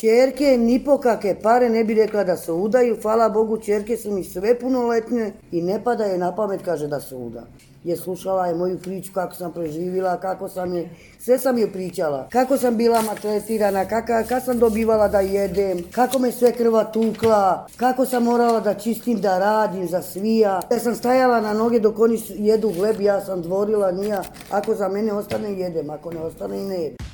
Čerke ni po kakve pare ne bi rekla da se udaju, hvala Bogu, čerke su mi sve punoletne i ne pada je na pamet, kaže da se uda. Je slušala je moju priču kako sam preživila, kako sam je, sve sam je pričala. Kako sam bila matretirana, kako, kako sam dobivala da jedem, kako me sve krva tukla, kako sam morala da čistim, da radim, za svija. Ja sam stajala na noge dok oni jedu hleb, ja sam dvorila, nija, ako za mene ostane jedem, ako ne ostane i ne jedem.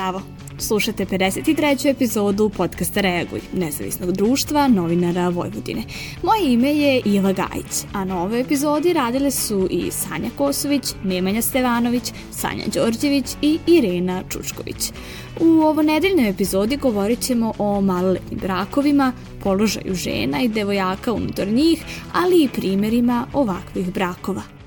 Zdravo! Slušate 53. epizodu podcasta Reaguj, nezavisnog društva novinara Vojvodine. Moje ime je Iva Gajić, a na ovoj epizodi radile su i Sanja Kosović, Nemanja Stevanović, Sanja Đorđević i Irena Čučković. U ovo nedeljnoj epizodi govorit ćemo o maloletnim brakovima, položaju žena i devojaka unutar njih, ali i primerima ovakvih brakova.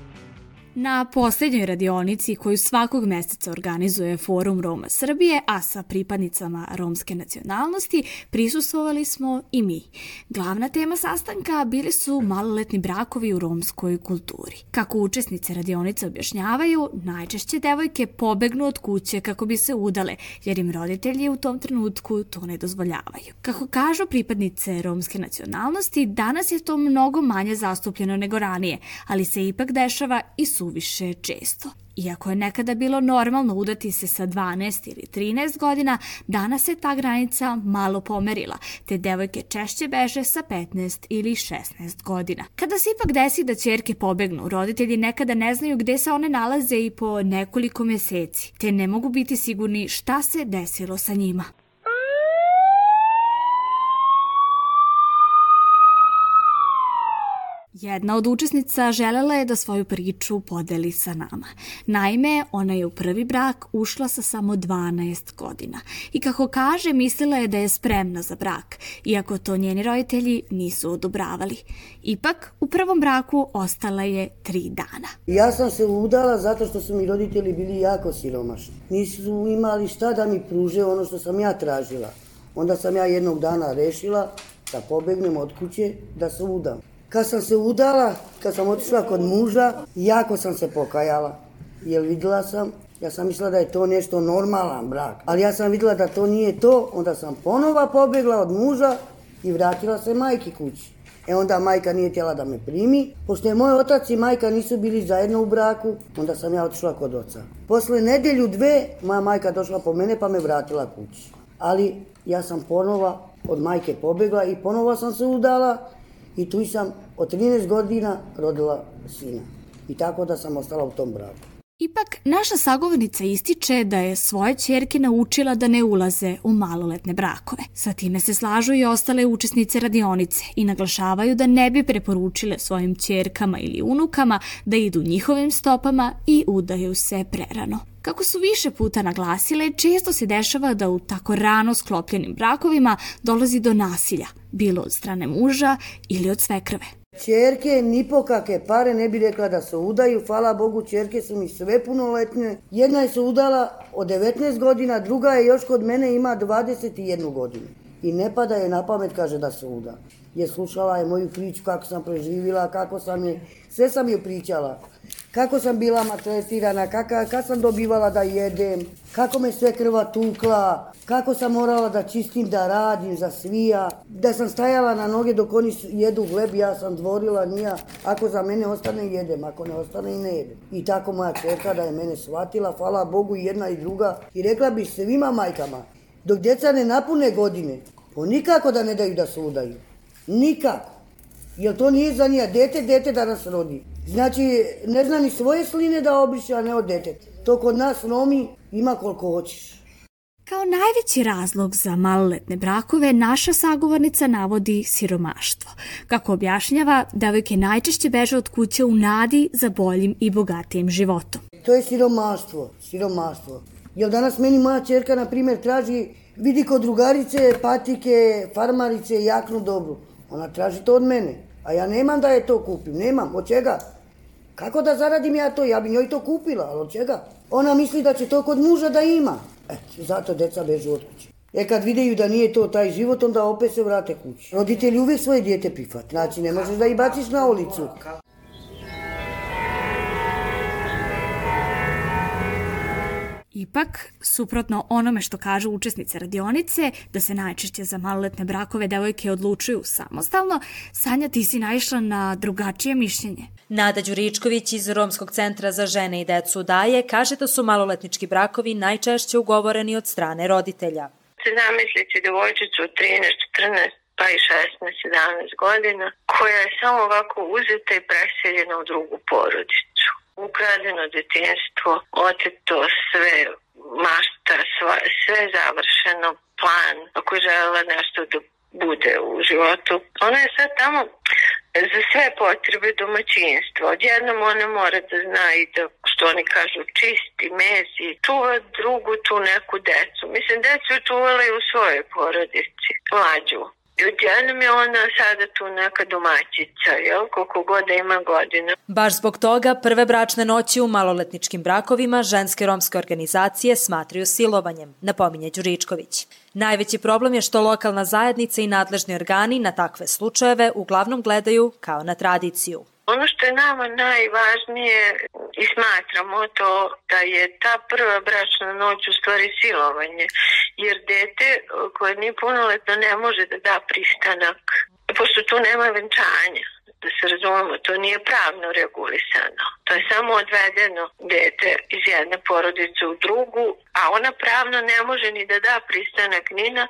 Na poslednjoj radionici koju svakog meseca organizuje Forum Roma Srbije, a sa pripadnicama romske nacionalnosti, prisustovali smo i mi. Glavna tema sastanka bili su maloletni brakovi u romskoj kulturi. Kako učesnice radionice objašnjavaju, najčešće devojke pobegnu od kuće kako bi se udale, jer im roditelji u tom trenutku to ne dozvoljavaju. Kako kažu pripadnice romske nacionalnosti, danas je to mnogo manje zastupljeno nego ranije, ali se ipak dešava i su suviše često. Iako je nekada bilo normalno udati se sa 12 ili 13 godina, danas se ta granica malo pomerila, te devojke češće beže sa 15 ili 16 godina. Kada se ipak desi da čerke pobegnu, roditelji nekada ne znaju gde se one nalaze i po nekoliko meseci, te ne mogu biti sigurni šta se desilo sa njima. Jedna od učesnica želela je da svoju priču podeli sa nama. Naime, ona je u prvi brak ušla sa samo 12 godina i kako kaže, mislila je da je spremna za brak, iako to njeni roditelji nisu odobravali. Ipak, u prvom braku ostala je tri dana. Ja sam se udala zato što su mi roditelji bili jako siromašni. Nisu imali šta da mi pruže ono što sam ja tražila. Onda sam ja jednog dana rešila da pobegnem od kuće, da se udam. Kad sam se udala, kad sam otišla kod muža, jako sam se pokajala. Jer videla sam, ja sam mislila da je to nešto normalan brak. Ali ja sam videla da to nije to, onda sam ponova pobegla od muža i vratila se majki kući. E onda majka nije htjela da me primi. Pošto je moj otac i majka nisu bili zajedno u braku, onda sam ja otišla kod oca. Posle nedelju dve, moja majka došla po mene pa me vratila kući. Ali ja sam ponova od majke pobegla i ponova sam se udala i tu sam od 13 godina rodila sina. I tako da sam ostala u tom braku. Ipak, naša sagovornica ističe da je svoje čerke naučila da ne ulaze u maloletne brakove. Sa time se slažu i ostale učesnice radionice i naglašavaju da ne bi preporučile svojim čerkama ili unukama da idu njihovim stopama i udaju se prerano. Kako su više puta naglasile, često se dešava da u tako rano sklopljenim brakovima dolazi do nasilja, bilo od strane muža ili od svekrve. Čerke ni po kakve pare ne bi rekla da se udaju, hvala Bogu, čerke su mi sve punoletne. Jedna je se udala od 19 godina, druga je još kod mene ima 21 godinu. I ne pada je na pamet, kaže da se uda. Je slušala je moju priču kako sam preživila, kako sam je, sve sam je pričala kako sam bila maltretirana, kako, kako sam dobivala da jedem, kako me sve krva tukla, kako sam morala da čistim, da radim, za svija, da sam stajala na noge dok oni jedu hleb, ja sam dvorila, nija, ako za mene ostane jedem, ako ne ostane i ne jedem. I tako moja čerka da je mene shvatila, hvala Bogu i jedna i druga, i rekla bi svima majkama, dok djeca ne napune godine, po nikako da ne daju da se udaju. Nikako. Jer to nije za nija. Dete, dete da nas rodi. Znači, ne zna ni svoje sline da obriše, a ne od deteta. To kod nas Romi ima koliko hoćeš. Kao najveći razlog za maloletne brakove naša sagovornica navodi siromaštvo. Kako objašnjava, devojke najčešće beže od kuće u nadi za boljim i bogatijim životom. To je siromaštvo, siromaštvo. Jer danas meni moja čerka, na primjer, traži, vidi kod drugarice, patike, farmarice, jaknu dobru. Ona traži to od mene. A ja nemam da je to kupim, nemam. Od čega? Kako da zaradim ja to? Ja bi njoj to kupila, ali od čega? Ona misli da će to kod muža da ima. Eto, zato deca bežu od kuće. E kad videju da nije to taj život, onda opet se vrate kući. Roditelji uvijek svoje dijete prihvat. Znači, ne možeš da ih baciš na ulicu. Ipak, suprotno onome što kažu učesnice radionice, da se najčešće za maloletne brakove devojke odlučuju samostalno, Sanja ti si naišla na drugačije mišljenje. Nada Đuričković iz Romskog centra za žene i decu daje kaže da su maloletnički brakovi najčešće ugovoreni od strane roditelja. Zamislite devojčicu 13, 14, pa i 16, 17 godina, koja je samo ovako uzeta i preseljena u drugu porodicu. Ukradeno detinstvo, oteto sve, mašta, sva, sve završeno, plan, ako je želela nešto da bude u životu. Ona je sad tamo za sve potrebe domaćinstva. Odjednom ona mora da zna i da, što oni kažu, čisti, mezi, čuva drugu tu neku decu. Mislim, decu je čuvala i u svojoj porodici, mlađu. I odjednom je ona sada tu neka domaćica, jel, koliko god da ima godina. Baš zbog toga prve bračne noći u maloletničkim brakovima ženske romske organizacije smatraju silovanjem, napominje Đuričković. Najveći problem je što lokalna zajednica i nadležni organi na takve slučajeve uglavnom gledaju kao na tradiciju. Ono što je nama najvažnije i smatramo to da je ta prva bračna noć u stvari silovanje, jer dete koje nije punoletno ne može da da pristanak, pošto tu nema venčanja da se razumemo, to nije pravno regulisano. To je samo odvedeno dete iz jedne porodice u drugu, ona pravno ne može ni da da pristanak ni na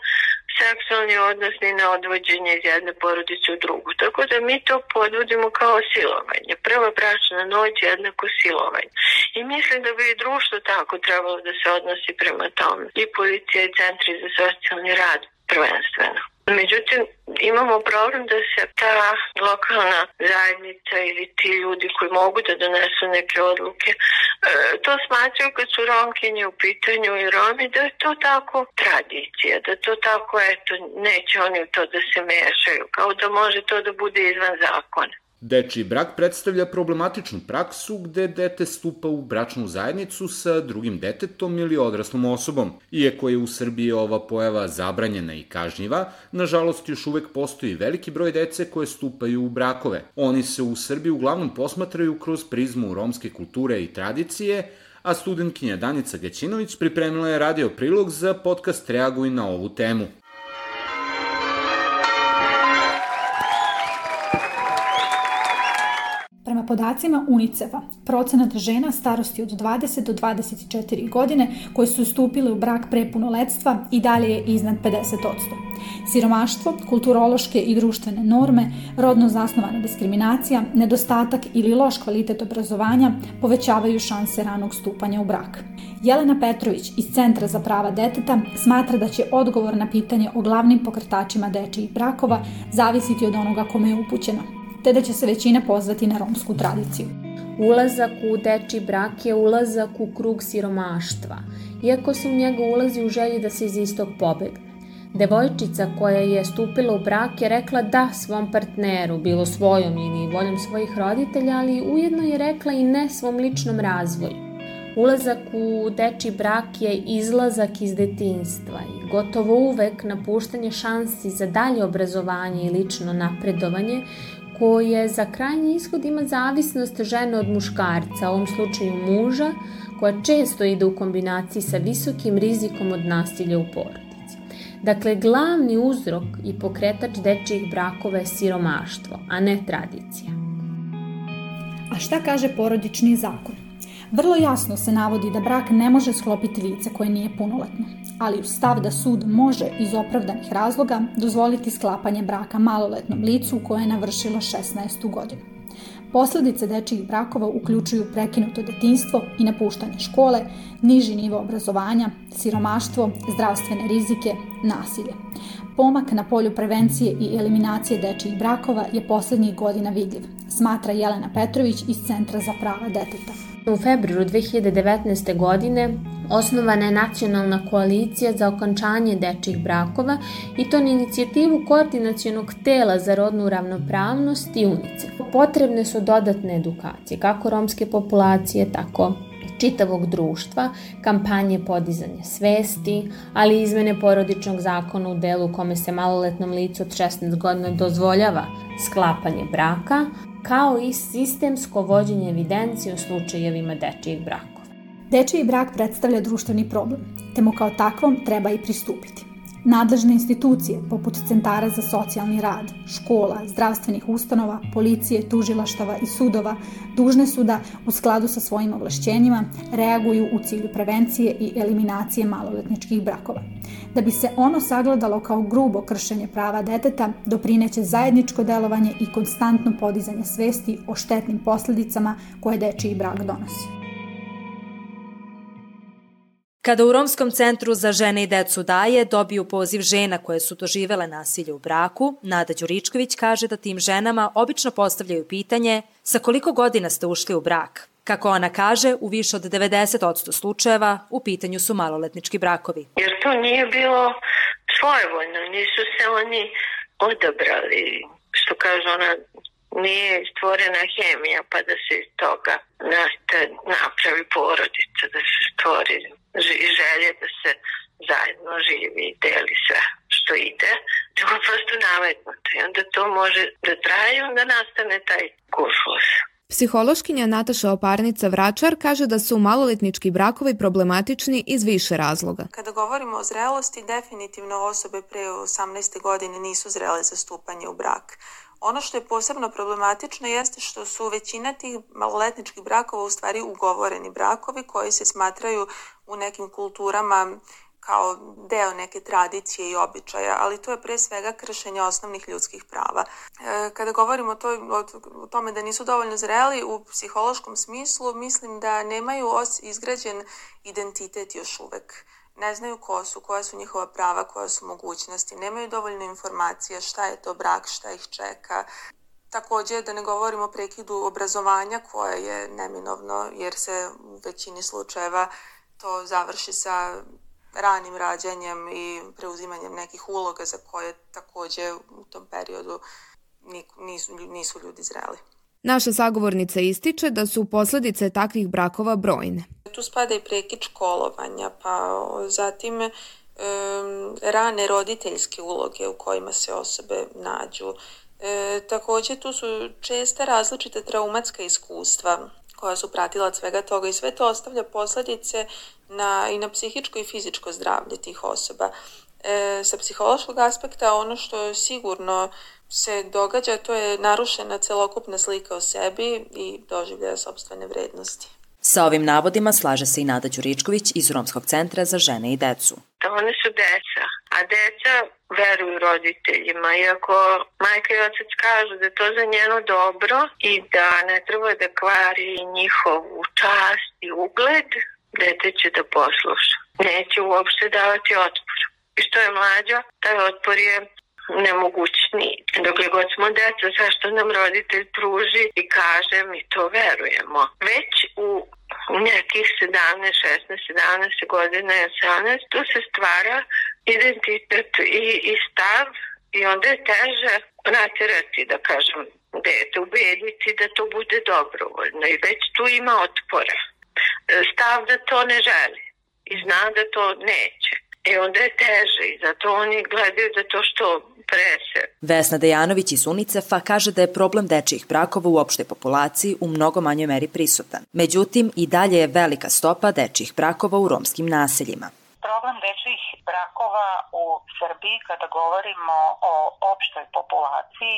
seksualni odnos ni na odvođenje iz jedne porodice u drugu. Tako da mi to podvodimo kao silovanje. Prva bračna noć je jednako silovanje. I mislim da bi i društvo tako trebalo da se odnosi prema tome. I policija i centri za socijalni rad prvenstveno. Međutim, imamo problem da se ta lokalna zajednica ili ti ljudi koji mogu da donesu neke odluke, e, to smatraju kad su Romkinje u pitanju i Romi, da je to tako tradicija, da to tako, eto, neće oni u to da se mešaju, kao da može to da bude izvan zakona. Dečiji brak predstavlja problematičnu praksu gde dete stupa u bračnu zajednicu sa drugim detetom ili odraslom osobom. Iako je u Srbiji ova pojava zabranjena i kažnjiva, nažalost još uvek postoji veliki broj dece koje stupaju u brakove. Oni se u Srbiji uglavnom posmatraju kroz prizmu romske kulture i tradicije, a studentkinja Danica Gećinović pripremila je radio prilog za podcast Reaguj na ovu temu. Podacima UNICEF-a, procenat žena starosti od 20 do 24 godine koje su stupile u brak pre punoletstva i dalje je iznad 50%. Siromaštvo, kulturološke i društvene norme, rodno zasnovana diskriminacija, nedostatak ili loš kvalitet obrazovanja povećavaju šanse ranog stupanja u brak. Jelena Petrović iz Centra za prava deteta smatra da će odgovor na pitanje o glavnim pokretačima dečijih brakova zavisiti od onoga kome je upućeno te da će se većina pozvati na romsku tradiciju. Ulazak u deči brak je ulazak u krug siromaštva, iako se u njega ulazi u želji da se iz istog pobegne. Devojčica koja je stupila u brak je rekla da svom partneru, bilo svojom ili voljom svojih roditelja, ali ujedno je rekla i ne svom ličnom razvoju. Ulazak u deči brak je izlazak iz detinstva i gotovo uvek napuštanje šansi za dalje obrazovanje i lično napredovanje koje za krajnji ishod ima zavisnost žene od muškarca, u ovom slučaju muža, koja često ide u kombinaciji sa visokim rizikom od nasilja u porodici. Dakle, glavni uzrok i pokretač dečijih brakova je siromaštvo, a ne tradicija. A šta kaže porodični zakon? Vrlo jasno se navodi da brak ne može sklopiti lice koje nije punoletno, ali u stav da sud može iz opravdanih razloga dozvoliti sklapanje braka maloletnom licu koje je navršilo 16. godinu. Posledice dečijih brakova uključuju prekinuto detinstvo i napuštanje škole, niži nivo obrazovanja, siromaštvo, zdravstvene rizike, nasilje. Pomak na polju prevencije i eliminacije dečijih brakova je poslednjih godina vidljiv, smatra Jelena Petrović iz Centra za prava deteta. U februaru 2019. godine osnovana je nacionalna koalicija za okončanje dečjih brakova i to na inicijativu Koordinacijonog tela za rodnu ravnopravnost i UNICEF. Potrebne su dodatne edukacije, kako romske populacije, tako čitavog društva, kampanje podizanja svesti, ali i izmene porodičnog zakona u delu kome se maloletnom licu od 16 godina dozvoljava sklapanje braka, kao i sistemsko vođenje evidencije u slučajevima dečijeg braka. Dečiji brak predstavlja društveni problem, te mu kao takvom treba i pristupiti. Nadležne institucije, poput centara za socijalni rad, škola, zdravstvenih ustanova, policije, tužilaštava i sudova, dužne su da, u skladu sa svojim ovlašćenjima, reaguju u cilju prevencije i eliminacije maloletničkih brakova. Da bi se ono sagledalo kao grubo kršenje prava deteta, doprineće zajedničko delovanje i konstantno podizanje svesti o štetnim posledicama koje dečiji brak donosi. Kada u Romskom centru za žene i decu daje dobiju poziv žena koje su doživele nasilje u braku, Nada Đuričković kaže da tim ženama obično postavljaju pitanje sa koliko godina ste ušli u brak. Kako ona kaže, u više od 90% slučajeva u pitanju su maloletnički brakovi. Jer to nije bilo svojevoljno, nisu se oni odabrali, što kaže ona, nije stvorena hemija pa da se iz toga napravi porodica, da se stvori i želje da se zajedno živi i deli sve što ide, nego prosto nametnuto i onda to može da traje i onda nastane taj kuršlus. Psihološkinja Nataša Oparnica Vračar kaže da su maloletnički brakovi problematični iz više razloga. Kada govorimo o zrelosti, definitivno osobe pre 18. godine nisu zrele za stupanje u brak. Ono što je posebno problematično jeste što su većina tih maloletničkih brakova u stvari ugovoreni brakovi koji se smatraju u nekim kulturama kao deo neke tradicije i običaja, ali to je pre svega kršenje osnovnih ljudskih prava. E, kada govorimo o, to, o tome da nisu dovoljno zreli u psihološkom smislu, mislim da nemaju izgrađen identitet još uvek ne znaju ko su, koja su njihova prava, koja su mogućnosti, nemaju dovoljno informacija šta je to brak, šta ih čeka. Takođe, da ne govorimo o prekidu obrazovanja koje je neminovno, jer se u većini slučajeva to završi sa ranim rađanjem i preuzimanjem nekih uloga za koje takođe u tom periodu nisu, nisu ljudi zreli. Naša sagovornica ističe da su posledice takvih brakova brojne. Tu spada i prekid školovanja, pa zatim um, rane roditeljske uloge u kojima se osobe nađu. E, takođe tu su česta različite traumatska iskustva koja su pratila svega toga i sve to ostavlja posledice na, i na psihičko i fizičko zdravlje tih osoba. E, sa psihološkog aspekta ono što sigurno se događa, to je narušena celokupna slika o sebi i doživljaja sobstvene vrednosti. Sa ovim navodima slaže se i Nada Đuričković iz Romskog centra za žene i decu. Da one su deca, a deca veruju roditeljima, iako majka i otac kažu da to za njeno dobro i da ne treba da kvari njihovu čast i ugled, dete će da posluša. Neće uopšte davati otpor. I što je mlađa, taj otpor je nemogućniji. Dokle god smo deca, zašto nam roditelj pruži i kaže mi to verujemo. Već u nekih 17, 16, 17 godina i 18, tu se stvara identitet i, i stav i onda je teže natirati, da kažem, dete, ubediti da to bude dobrovoljno i već tu ima otpora. Stav da to ne želi i zna da to neće. I onda je teže i zato oni gledaju da to što prese. Vesna Dejanović iz UNICEF-a kaže da je problem dečijih brakova u opštoj populaciji u mnogo manjoj meri prisutan. Međutim, i dalje je velika stopa dečijih brakova u romskim naseljima problem dečjih brakova u Srbiji kada govorimo o opštoj populaciji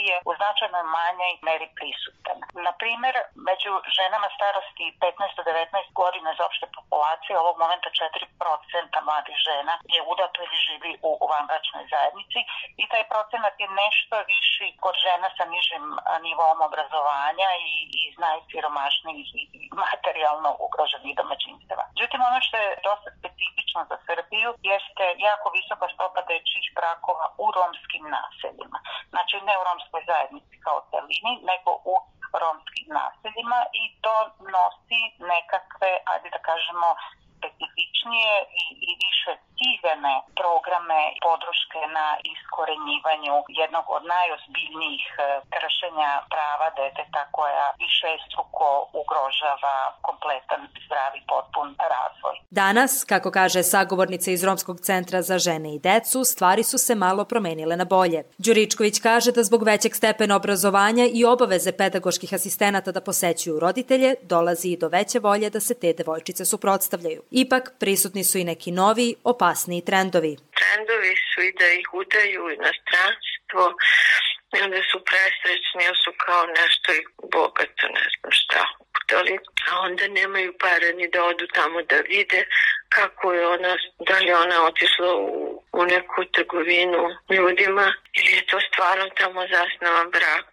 je u značajnoj manjoj meri prisutan. Na primer, među ženama starosti 15 do 19 godina iz opšte populacije ovog momenta 4% mladih žena je udato ili živi u vanbračnoj zajednici i taj procenat je nešto viši kod žena sa nižim nivom obrazovanja i iz najsiromašnijih i materijalno ugroženih domaćinstava. Međutim, ono što je dosta specifično za Srbiju jeste jako visoka stopa dečjih brakova u romskim naseljima. Znači ne u romskoj zajednici kao celini, nego u romskim naseljima i to nosi nekakve, ajde da kažemo, specifičnije i, i više ciljene programe podrške na iskorenjivanju jednog od najozbiljnijih e, kršenja prava deteta koja više struko ugrožava kompletan zdravi potpun razvoj. Danas, kako kaže sagovornica iz Romskog centra za žene i decu, stvari su se malo promenile na bolje. Đuričković kaže da zbog većeg stepena obrazovanja i obaveze pedagoških asistenata da posećuju roditelje, dolazi i do veće volje da se te devojčice suprotstavljaju. Ipak, prisutni su i neki novi, opasniji trendovi. Trendovi su i da ih udaju inostranstvo, i onda su presrećni, jer su kao nešto i bogato, ne znam šta uputali, a onda nemaju para ni da odu tamo da vide kako je ona, da li ona otišla u, u neku trgovinu ljudima ili je to stvarno tamo zasnovan brak.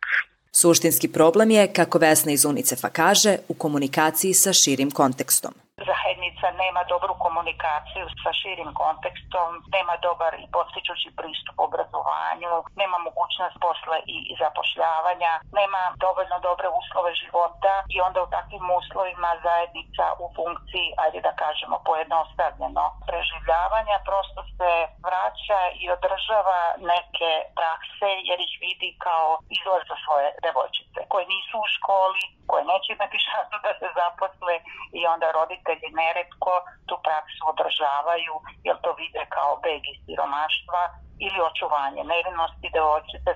Suštinski problem je, kako Vesna iz UNICEF-a kaže, u komunikaciji sa širim kontekstom zajednica nema dobru komunikaciju sa širim kontekstom, nema dobar i postičući pristup obrazovanju, nema mogućnost posle i zapošljavanja, nema dovoljno dobre uslove života i onda u takvim uslovima zajednica u funkciji, ajde da kažemo pojednostavljeno, preživljavanja prosto se vraća i održava neke prakse jer ih vidi kao izlaz za svoje devojčice koje nisu u školi, koje neće imati šansu da se zaposle i onda roditelji neretko tu praksu održavaju jer to vide kao beg iz siromaštva ili očuvanje nevinosti devojčice.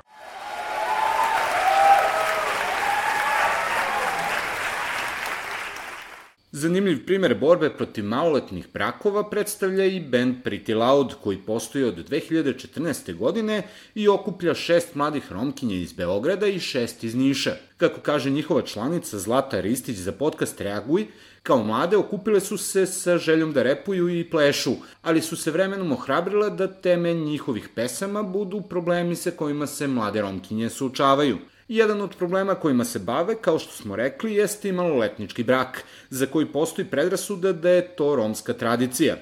Zanimljiv primer borbe protiv maloletnih brakova predstavlja i band Pretty Loud, koji postoji od 2014. godine i okuplja šest mladih romkinja iz Beograda i šest iz Niša. Kako kaže njihova članica Zlata Ristić za podcast Reaguj, kao mlade okupile su se sa željom da repuju i plešu, ali su se vremenom ohrabrile da teme njihovih pesama budu problemi sa kojima se mlade romkinje suočavaju – Jedan od problema kojima se bave, kao što smo rekli, jeste i maloletnički brak, za koji postoji predrasuda da je to romska tradicija.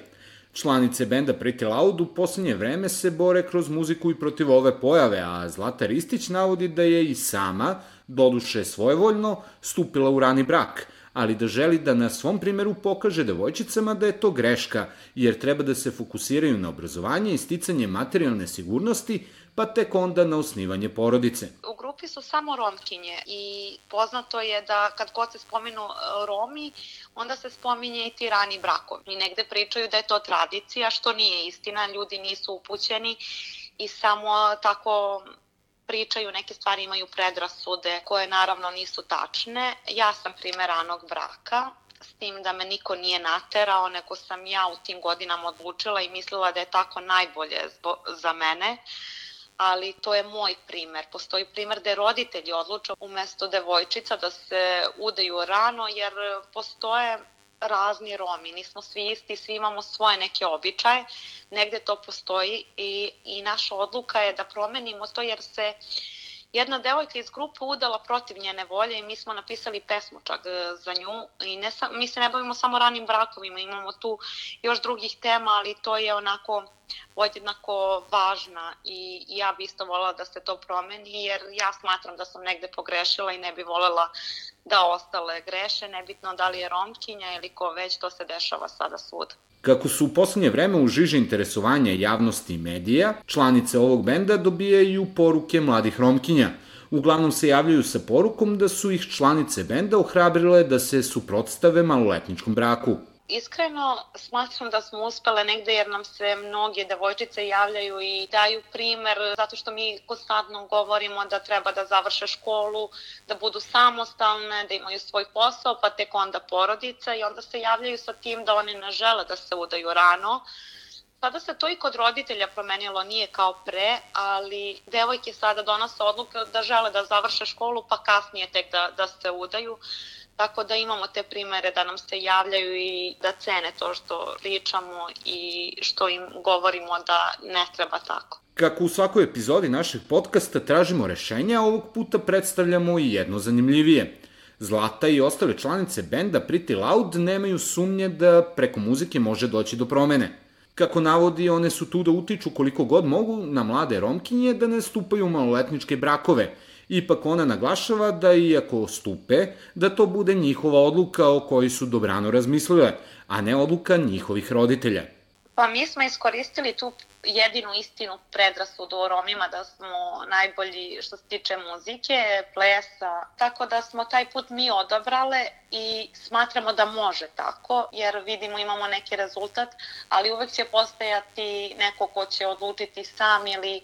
Članice benda Pretty Loud u poslednje vreme se bore kroz muziku i protiv ove pojave, a Zlata Ristić navodi da je i sama, doduše svojevoljno, stupila u rani brak, ali da želi da na svom primeru pokaže devojčicama da je to greška, jer treba da se fokusiraju na obrazovanje i sticanje materijalne sigurnosti, pa tek onda na osnivanje porodice. U grupi su samo romkinje i poznato je da kad god se spomenu e, Romi, onda se spominje i ti rani brakovi. I negde pričaju da je to tradicija, što nije istina, ljudi nisu upućeni i samo tako pričaju neke stvari, imaju predrasude koje naravno nisu tačne. Ja sam primer ranog braka, s tim da me niko nije naterao, nego sam ja u tim godinama odlučila i mislila da je tako najbolje za mene ali to je moj primer. Postoji primer da roditelji odluče umesto devojčica da se udaju rano, jer postoje razni Romi, nismo svi isti, svi imamo svoje neke običaje, negde to postoji i, i naša odluka je da promenimo to jer se jedna devojka iz grupe udala protiv njene volje i mi smo napisali pesmu čak e, za nju. I ne mi se ne bavimo samo ranim brakovima, imamo tu još drugih tema, ali to je onako podjednako važna i ja bi isto voljela da se to promeni jer ja smatram da sam negde pogrešila i ne bi voljela da ostale greše, nebitno da li je romkinja ili ko već, to se dešava sada svuda. Kako su u poslednje vreme u žiži interesovanja javnosti i medija, članice ovog benda dobijaju poruke mladih romkinja. Uglavnom se javljaju sa porukom da su ih članice benda ohrabrile da se suprotstave maloletničkom braku. Iskreno smatram da smo uspele negde jer nam se mnoge devojčice javljaju i daju primer zato što mi konstantno govorimo da treba da završe školu, da budu samostalne, da imaju svoj posao, pa tek onda porodica i onda se javljaju sa tim da oni ne žele da se udaju rano. Sada se to i kod roditelja promenilo, nije kao pre, ali devojke sada donose odluke da žele da završe školu, pa kasnije tek da, da se udaju. Tako da imamo te primere da nam se javljaju i da cene to što pričamo i što im govorimo da ne treba tako. Kako u svakoj epizodi našeg podcasta tražimo rešenja, ovog puta predstavljamo i jedno zanimljivije. Zlata i ostale članice benda Pretty Loud nemaju sumnje da preko muzike može doći do promene. Kako navodi, one su tu da utiču koliko god mogu na mlade romkinje da ne stupaju u maloletničke brakove – Ipak ona naglašava da iako stupe, da to bude njihova odluka o kojoj su dobrano razmislile, a ne odluka njihovih roditelja. Pa mi smo iskoristili tu jedinu istinu predrasudu o Romima da smo najbolji što se tiče muzike, plesa, tako da smo taj put mi odabrale i smatramo da može tako, jer vidimo imamo neki rezultat, ali uvek će postajati neko ko će odlučiti sam ili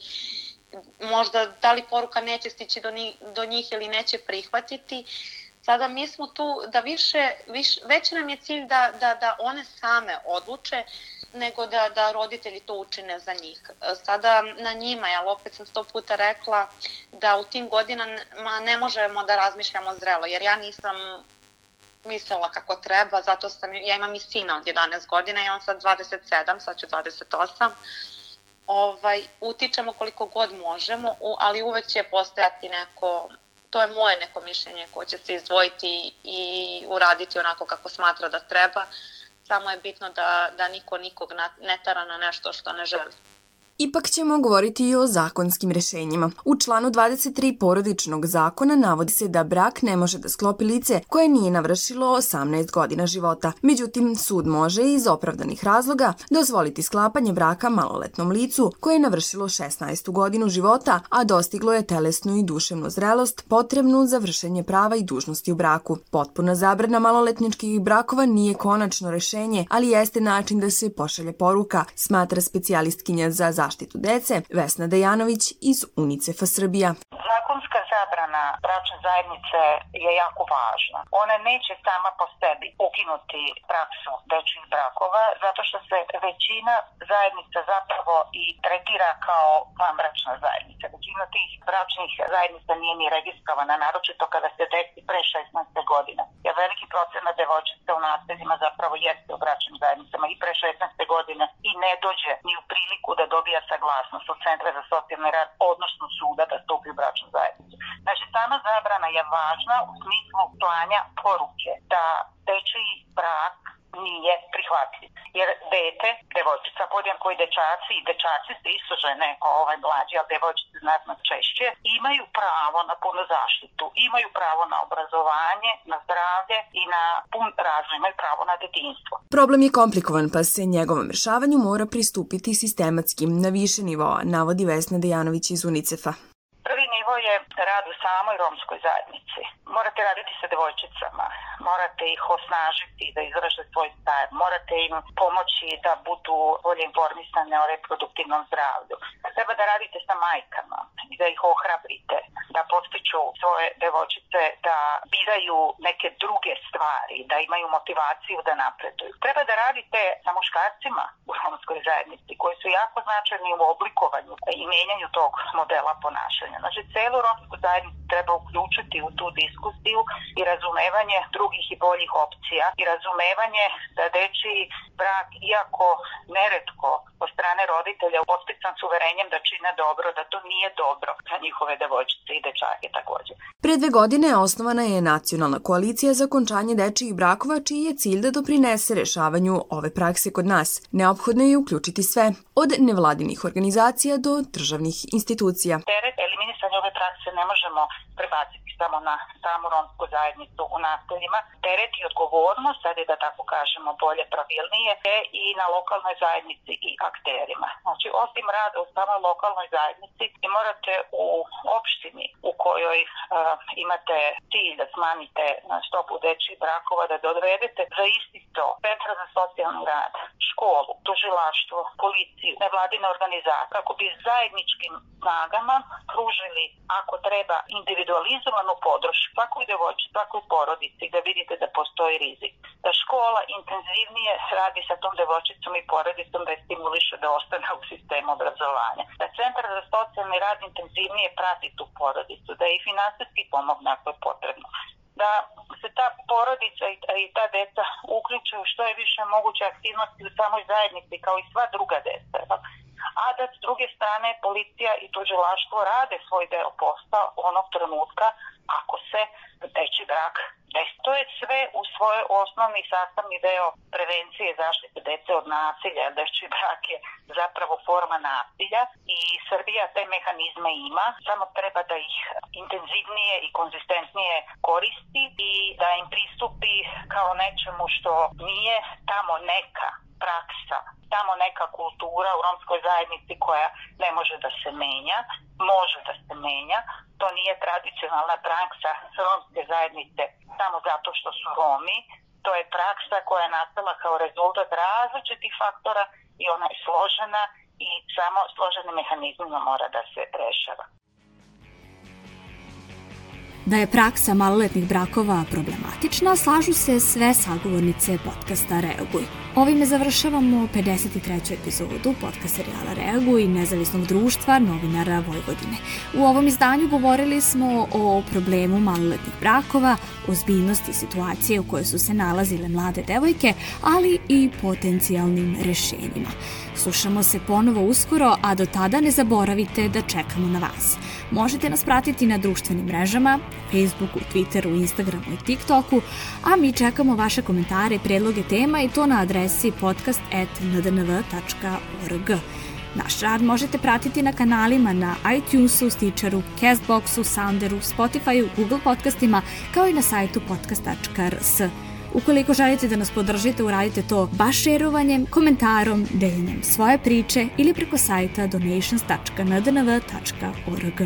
možda da li poruka neće stići do, njih, do njih ili neće prihvatiti. Sada mi smo tu da više, više već nam je cilj da, da, da one same odluče nego da, da roditelji to učine za njih. Sada na njima, ja opet sam sto puta rekla da u tim godinama ne možemo da razmišljamo zrelo, jer ja nisam mislila kako treba, zato sam, ja imam i sina od 11 godina i on sad 27, sad ću 28, ovaj, utičemo koliko god možemo, ali uvek će postojati neko, to je moje neko mišljenje ko će se izdvojiti i uraditi onako kako smatra da treba, samo je bitno da, da niko nikog ne tara na nešto što ne želi. Ipak ćemo govoriti i o zakonskim rešenjima. U članu 23 porodičnog zakona navodi se da brak ne može da sklopi lice koje nije navršilo 18 godina života. Međutim, sud može iz opravdanih razloga dozvoliti sklapanje braka maloletnom licu koje je navršilo 16. godinu života, a dostiglo je telesnu i duševnu zrelost potrebnu za vršenje prava i dužnosti u braku. Potpuna zabrana maloletničkih brakova nije konačno rešenje, ali jeste način da se pošalje poruka, smatra specijalistkinja za zaštitu zaštitu dece Vesna Dejanović iz UNICEF-a Srbija. Zakonska zabrana bračne zajednice je jako važna. Ona neće sama po sebi ukinuti praksu dečjih brakova zato što se većina zajednica zapravo i tretira kao vanbračna zajednica. Većina tih bračnih zajednica nije ni registrovana, naročito kada se desi pre 16. godina. Jer veliki procenat devojčica u naseljima zapravo jeste u bračnim zajednicama i pre 16. godine i ne dođe ni u priliku da dobija saglasnost od Centra za socijalni rad, odnosno suda da stupi u bračnu zajednicu. Znači, sama zabrana je važna u smislu planja poruke da dečiji brak nije prihvatljiv. Jer dete, devojčica, podjednako i dečaci, i dečaci se isto žene ovaj mlađi, ali devojčice znatno češće, imaju pravo na punu zaštitu, imaju pravo na obrazovanje, na zdravlje i na pun razvoj, imaju pravo na detinstvo. Problem je komplikovan, pa se njegovom rešavanju mora pristupiti sistematskim na više nivoa, navodi Vesna Dejanović iz UNICEF-a. Nivo je rad u samoj romskoj zajednici. Morate raditi sa devojčicama, morate ih osnažiti da izraže svoj stav, morate im pomoći da budu bolje informisane o reproduktivnom zdravlju. Treba da radite sa majkama i da ih ohrabrite, da postiču svoje devojčice da biraju neke druge stvari, da imaju motivaciju da napreduju. Treba da radite sa muškarcima u romskoj zajednici koji su jako značajni u oblikovanju i menjanju tog modela ponašanja. Znači, celu romsku zajednicu treba uključiti u tu diskusiju i razumevanje drugih i boljih opcija i razumevanje da deči brak, iako neretko od strane roditelja postican s uverenjem da čine dobro, da to nije dobro za njihove devojčice i dečake takođe. Pre dve godine osnovana je nacionalna koalicija za končanje dečijih brakova čiji je cilj da doprinese rešavanju ove prakse kod nas. Neophodno je uključiti sve, od nevladinih organizacija do državnih institucija. Teret ove prakse ne možemo prebaciti samo na samu romsku zajednicu u naseljima. Teret i odgovornost, sad je da tako kažemo bolje pravilnije, je i na lokalnoj zajednici i akterima. Znači, osim rada u samoj lokalnoj zajednici, vi morate u opštini u kojoj uh, imate cilj da smanjite stopu dečjih brakova, da dovedete za isti to centra za socijalni rad, školu, tužilaštvo, policiju, nevladine organizacije, kako bi zajedničkim snagama pružili, ako treba, individualizovanu podršku svakoj devojči, svakoj porodici da vidite da postoji rizik. Da škola intenzivnije radi sa tom devojčicom i porodicom da je stimuliše da ostane u sistemu obrazovanja. Da centar za socijalni rad intenzivnije prati tu porodicu, da je i finansijski pomogne ako je potrebno da se ta porodica i ta deca uključuju što je više moguće aktivnosti u samoj zajednici kao i sva druga deca a da s druge strane policija i tužilaštvo rade svoj deo posla onog trenutka ako se deči brak desi. To je sve u svojoj osnovni sastavni deo prevencije zaštite dece od nasilja. Deči brak je zapravo forma nasilja i Srbija te mehanizme ima, samo treba da ih intenzivnije i konzistentnije koristi i da im pristupi kao nečemu što nije tamo neka praksa, tamo neka kultura u romskoj zajednici koja ne može da se menja, može da se menja. To nije tradicionalna praksa romske zajednice samo zato što su Romi, to je praksa koja je nastala kao rezultat različitih faktora i ona je složena i samo složenim mehanizmima mora da se rešava. Da je praksa maloletnih brakova problematična, slažu se sve sagovornice podcasta Reaguj. Ovime završavamo 53. epizodu podcast serijala Reaguj nezavisnog društva novinara Vojvodine. U ovom izdanju govorili smo o problemu maloletnih brakova, ozbiljnosti situacije u kojoj su se nalazile mlade devojke, ali i potencijalnim rešenjima. Slušamo se ponovo uskoro, a do tada ne zaboravite da čekamo na vas. Možete nas pratiti na društvenim mrežama, Facebooku, Twitteru, Instagramu i TikToku, a mi čekamo vaše komentare i predloge tema i to na adresi podcast.ndnv.org. Naš rad možete pratiti na kanalima na iTunesu, Stitcheru, Castboxu, Sounderu, Spotifyu, Google podcastima, kao i na sajtu podcast.rs. Ukoliko želite da nas podržite, uradite to baš šerovanjem, komentarom, deljenjem svoje priče ili preko sajta donations.ndnv.org.